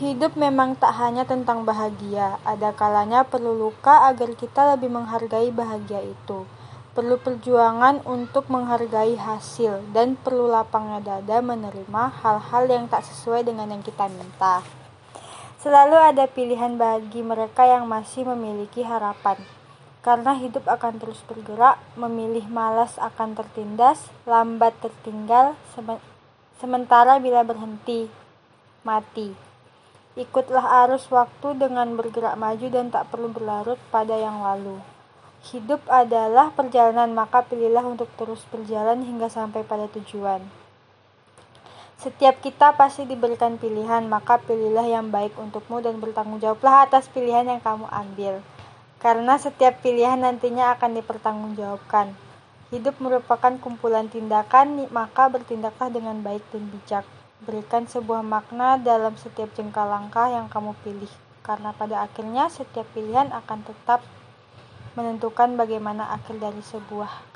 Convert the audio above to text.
Hidup memang tak hanya tentang bahagia, ada kalanya perlu luka agar kita lebih menghargai bahagia itu. Perlu perjuangan untuk menghargai hasil, dan perlu lapangnya dada menerima hal-hal yang tak sesuai dengan yang kita minta. Selalu ada pilihan bagi mereka yang masih memiliki harapan. Karena hidup akan terus bergerak, memilih malas akan tertindas, lambat tertinggal, sementara bila berhenti, mati. Ikutlah arus waktu dengan bergerak maju dan tak perlu berlarut pada yang lalu. Hidup adalah perjalanan, maka pilihlah untuk terus berjalan hingga sampai pada tujuan. Setiap kita pasti diberikan pilihan, maka pilihlah yang baik untukmu dan bertanggung jawablah atas pilihan yang kamu ambil. Karena setiap pilihan nantinya akan dipertanggungjawabkan. Hidup merupakan kumpulan tindakan, maka bertindaklah dengan baik dan bijak. Berikan sebuah makna dalam setiap jengkal langkah yang kamu pilih, karena pada akhirnya setiap pilihan akan tetap menentukan bagaimana akhir dari sebuah kehidupan.